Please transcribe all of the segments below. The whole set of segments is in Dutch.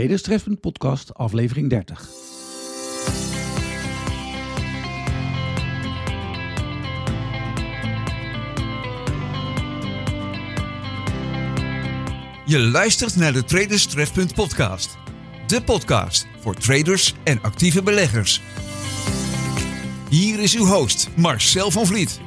Traders Treffend Podcast, aflevering 30. Je luistert naar de Traders Trefpunt podcast. De podcast voor traders en actieve beleggers. Hier is uw host Marcel van Vliet.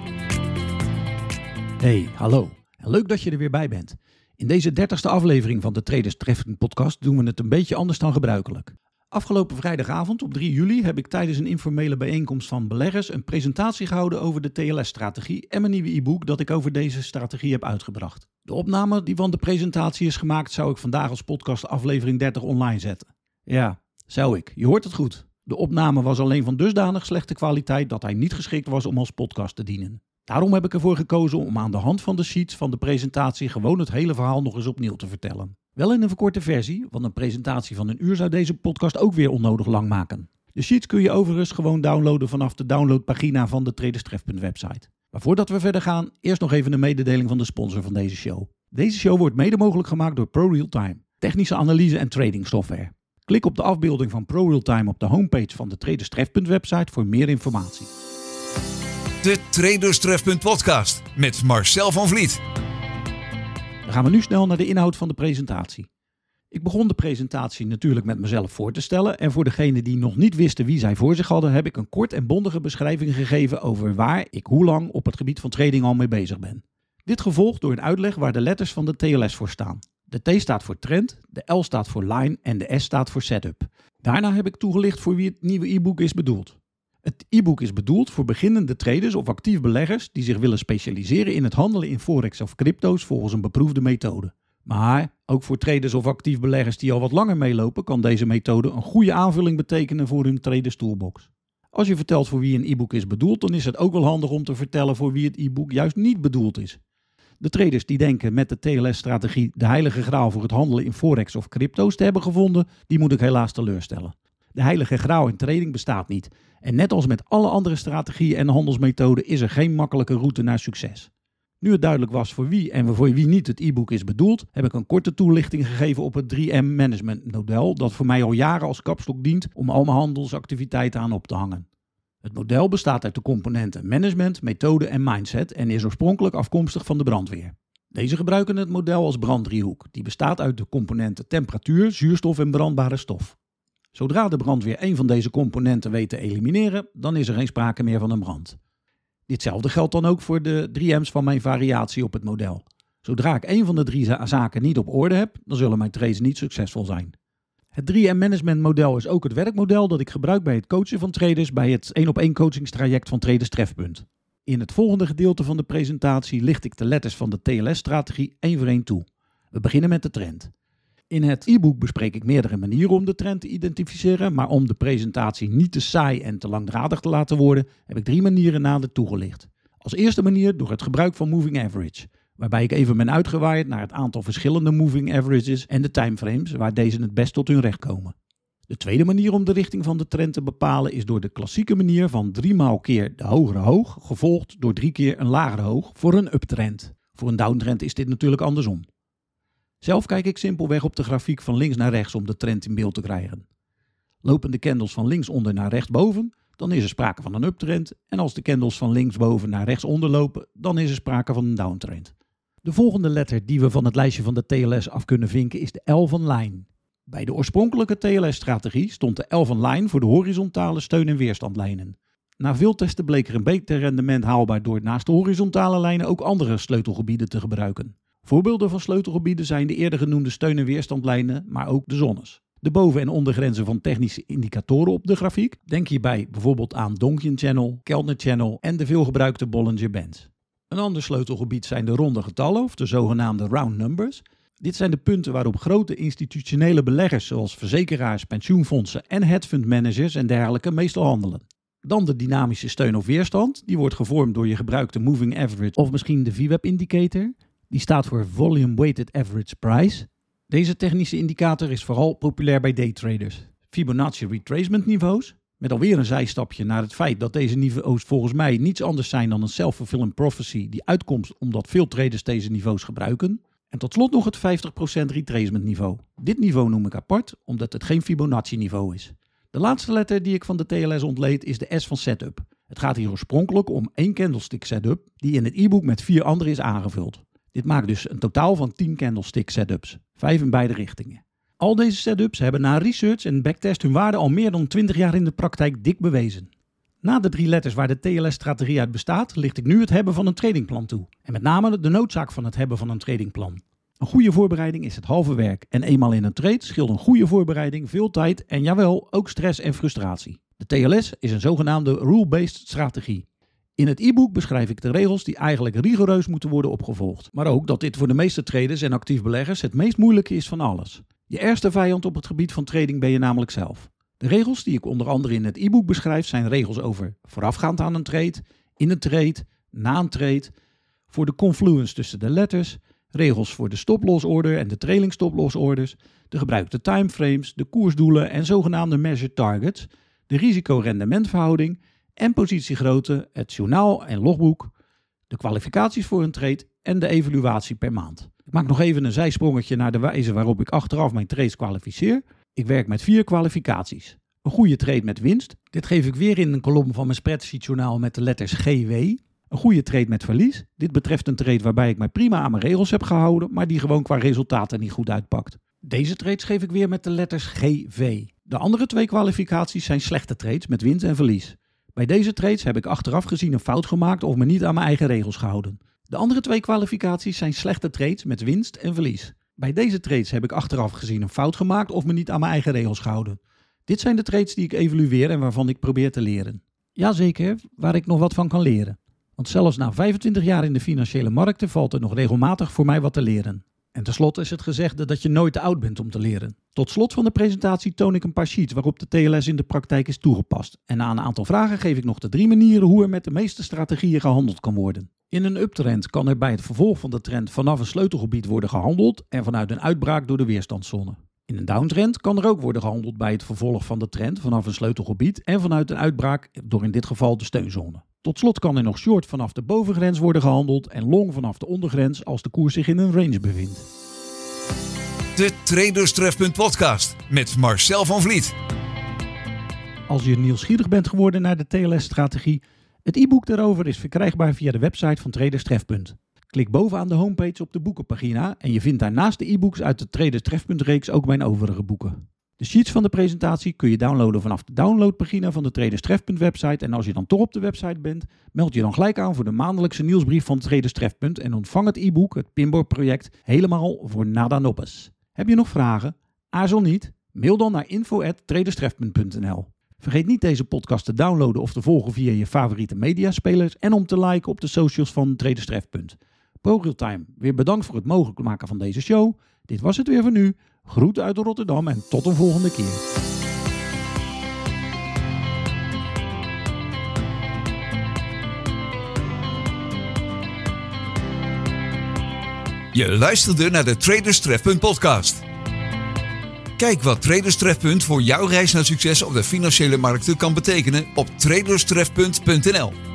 Hey, hallo. Leuk dat je er weer bij bent. In deze dertigste aflevering van de Traders Treffend podcast doen we het een beetje anders dan gebruikelijk. Afgelopen vrijdagavond op 3 juli heb ik tijdens een informele bijeenkomst van beleggers een presentatie gehouden over de TLS-strategie en mijn nieuwe e-book dat ik over deze strategie heb uitgebracht. De opname die van de presentatie is gemaakt zou ik vandaag als podcast aflevering 30 online zetten. Ja, zou ik. Je hoort het goed. De opname was alleen van dusdanig slechte kwaliteit dat hij niet geschikt was om als podcast te dienen. Daarom heb ik ervoor gekozen om aan de hand van de sheets van de presentatie gewoon het hele verhaal nog eens opnieuw te vertellen. Wel in een verkorte versie, want een presentatie van een uur zou deze podcast ook weer onnodig lang maken. De sheets kun je overigens gewoon downloaden vanaf de downloadpagina van de Traderstref.website. website. Maar voordat we verder gaan, eerst nog even een mededeling van de sponsor van deze show. Deze show wordt mede mogelijk gemaakt door ProRealTime, technische analyse en trading software. Klik op de afbeelding van ProRealTime op de homepage van de Traderstref.website website voor meer informatie. De Traders Trefpunt podcast met Marcel van Vliet. Dan gaan we nu snel naar de inhoud van de presentatie. Ik begon de presentatie natuurlijk met mezelf voor te stellen en voor degenen die nog niet wisten wie zij voor zich hadden, heb ik een kort en bondige beschrijving gegeven over waar ik hoe lang op het gebied van trading al mee bezig ben. Dit gevolgd door een uitleg waar de letters van de TLS voor staan. De T staat voor trend, de L staat voor line en de S staat voor setup. Daarna heb ik toegelicht voor wie het nieuwe e-book is bedoeld. Het e-book is bedoeld voor beginnende traders of actief beleggers die zich willen specialiseren in het handelen in forex of crypto's volgens een beproefde methode. Maar ook voor traders of actief beleggers die al wat langer meelopen, kan deze methode een goede aanvulling betekenen voor hun traders toolbox. Als je vertelt voor wie een e-book is bedoeld, dan is het ook wel handig om te vertellen voor wie het e-book juist niet bedoeld is. De traders die denken met de TLS-strategie de heilige graal voor het handelen in forex of crypto's te hebben gevonden, die moet ik helaas teleurstellen. De heilige graal in trading bestaat niet. En net als met alle andere strategieën en handelsmethoden is er geen makkelijke route naar succes. Nu het duidelijk was voor wie en voor wie niet het e-book is bedoeld, heb ik een korte toelichting gegeven op het 3M management model dat voor mij al jaren als kapstok dient om al mijn handelsactiviteiten aan op te hangen. Het model bestaat uit de componenten management, methode en mindset en is oorspronkelijk afkomstig van de brandweer. Deze gebruiken het model als branddriehoek, die bestaat uit de componenten temperatuur, zuurstof en brandbare stof. Zodra de brandweer één van deze componenten weet te elimineren, dan is er geen sprake meer van een brand. Ditzelfde geldt dan ook voor de 3M's van mijn variatie op het model. Zodra ik één van de drie zaken niet op orde heb, dan zullen mijn trades niet succesvol zijn. Het 3M Management model is ook het werkmodel dat ik gebruik bij het coachen van traders bij het 1 op 1 coachingstraject van Traders Trefpunt. In het volgende gedeelte van de presentatie licht ik de letters van de TLS-strategie één voor één toe. We beginnen met de trend. In het e-book bespreek ik meerdere manieren om de trend te identificeren, maar om de presentatie niet te saai en te langdradig te laten worden, heb ik drie manieren nader toegelicht. Als eerste manier door het gebruik van moving average, waarbij ik even ben uitgewaaid naar het aantal verschillende moving averages en de timeframes waar deze het best tot hun recht komen. De tweede manier om de richting van de trend te bepalen is door de klassieke manier van drie maal keer de hogere hoog, gevolgd door drie keer een lagere hoog voor een uptrend. Voor een downtrend is dit natuurlijk andersom. Zelf kijk ik simpelweg op de grafiek van links naar rechts om de trend in beeld te krijgen. Lopen de candles van linksonder naar rechtsboven, dan is er sprake van een uptrend. En als de candles van linksboven naar rechtsonder lopen, dan is er sprake van een downtrend. De volgende letter die we van het lijstje van de TLS af kunnen vinken is de L van Line. Bij de oorspronkelijke TLS-strategie stond de L van Line voor de horizontale steun- en weerstandlijnen. Na veel testen bleek er een beter rendement haalbaar door naast de horizontale lijnen ook andere sleutelgebieden te gebruiken. Voorbeelden van sleutelgebieden zijn de eerder genoemde steun- en weerstandlijnen, maar ook de zones. De boven- en ondergrenzen van technische indicatoren op de grafiek. Denk hierbij bijvoorbeeld aan Donkin Channel, Keltner Channel en de veelgebruikte Bollinger Bands. Een ander sleutelgebied zijn de ronde getallen, of de zogenaamde round numbers. Dit zijn de punten waarop grote institutionele beleggers zoals verzekeraars, pensioenfondsen en hedgefund managers en dergelijke meestal handelen. Dan de dynamische steun of weerstand. Die wordt gevormd door je gebruikte moving average of misschien de VWAP indicator. Die staat voor Volume Weighted Average Price. Deze technische indicator is vooral populair bij daytraders. Fibonacci retracement niveaus, met alweer een zijstapje naar het feit dat deze niveaus volgens mij niets anders zijn dan een self-fulfilling prophecy die uitkomt omdat veel traders deze niveaus gebruiken. En tot slot nog het 50% retracement niveau. Dit niveau noem ik apart, omdat het geen Fibonacci niveau is. De laatste letter die ik van de TLS ontleed is de S van setup. Het gaat hier oorspronkelijk om één candlestick setup die in het e-book met vier andere is aangevuld. Dit maakt dus een totaal van 10 candlestick setups, vijf in beide richtingen. Al deze setups hebben na research en backtest hun waarde al meer dan 20 jaar in de praktijk dik bewezen. Na de drie letters waar de TLS-strategie uit bestaat, licht ik nu het hebben van een tradingplan toe. En met name de noodzaak van het hebben van een tradingplan. Een goede voorbereiding is het halve werk en eenmaal in een trade scheelt een goede voorbereiding veel tijd en jawel, ook stress en frustratie. De TLS is een zogenaamde rule-based strategie. In het e-book beschrijf ik de regels die eigenlijk rigoureus moeten worden opgevolgd. Maar ook dat dit voor de meeste traders en actief beleggers het meest moeilijke is van alles. Je ergste vijand op het gebied van trading ben je namelijk zelf. De regels die ik onder andere in het e-book beschrijf zijn regels over voorafgaand aan een trade, in een trade, na een trade, voor de confluence tussen de letters, regels voor de stop-loss order en de trailing stop-loss orders, de gebruikte timeframes, de koersdoelen en zogenaamde measured targets, de risico-rendementverhouding en positiegrootte, het journaal en logboek, de kwalificaties voor een trade en de evaluatie per maand. Ik maak nog even een zijsprongetje naar de wijze waarop ik achteraf mijn trades kwalificeer. Ik werk met vier kwalificaties. Een goede trade met winst. Dit geef ik weer in een kolom van mijn spreadsheet journaal met de letters GW. Een goede trade met verlies. Dit betreft een trade waarbij ik mij prima aan mijn regels heb gehouden, maar die gewoon qua resultaten niet goed uitpakt. Deze trades geef ik weer met de letters GV. De andere twee kwalificaties zijn slechte trades met winst en verlies. Bij deze trades heb ik achteraf gezien een fout gemaakt of me niet aan mijn eigen regels gehouden. De andere twee kwalificaties zijn slechte trades met winst en verlies. Bij deze trades heb ik achteraf gezien een fout gemaakt of me niet aan mijn eigen regels gehouden. Dit zijn de trades die ik evalueer en waarvan ik probeer te leren. Jazeker, waar ik nog wat van kan leren. Want zelfs na 25 jaar in de financiële markten valt er nog regelmatig voor mij wat te leren. En tenslotte is het gezegde dat je nooit te oud bent om te leren. Tot slot van de presentatie toon ik een paar sheets waarop de TLS in de praktijk is toegepast. En na een aantal vragen geef ik nog de drie manieren hoe er met de meeste strategieën gehandeld kan worden. In een uptrend kan er bij het vervolg van de trend vanaf een sleutelgebied worden gehandeld en vanuit een uitbraak door de weerstandszone. In een downtrend kan er ook worden gehandeld bij het vervolg van de trend vanaf een sleutelgebied en vanuit een uitbraak door in dit geval de steunzone. Tot slot kan er nog short vanaf de bovengrens worden gehandeld en long vanaf de ondergrens als de koers zich in een range bevindt. De Traders Trefpunt podcast met Marcel van Vliet. Als je nieuwsgierig bent geworden naar de TLS-strategie, het e-book daarover is verkrijgbaar via de website van Traders Trefpunt. Klik bovenaan de homepage op de boekenpagina en je vindt daarnaast de e-books uit de Traders Trefpunt reeks ook mijn overige boeken. De sheets van de presentatie kun je downloaden vanaf de downloadpagina van de Traders Trefpunt website. En als je dan toch op de website bent, meld je dan gelijk aan voor de maandelijkse nieuwsbrief van Traders Trefpunt en ontvang het e-book, het Pinboard project, helemaal voor nada noppes. Heb je nog vragen? Aarzel niet. Mail dan naar info@traderstrefpunt.nl. Vergeet niet deze podcast te downloaden of te volgen via je favoriete mediaspelers en om te liken op de socials van Traders Trefpunt. ProRealTime, weer bedankt voor het mogelijk maken van deze show. Dit was het weer voor nu. Groeten uit Rotterdam en tot een volgende keer. Je luisterde naar de Traders Trefpunt podcast. Kijk wat Traders Trefpunt voor jouw reis naar succes op de financiële markten kan betekenen op traderstrefpunt.nl.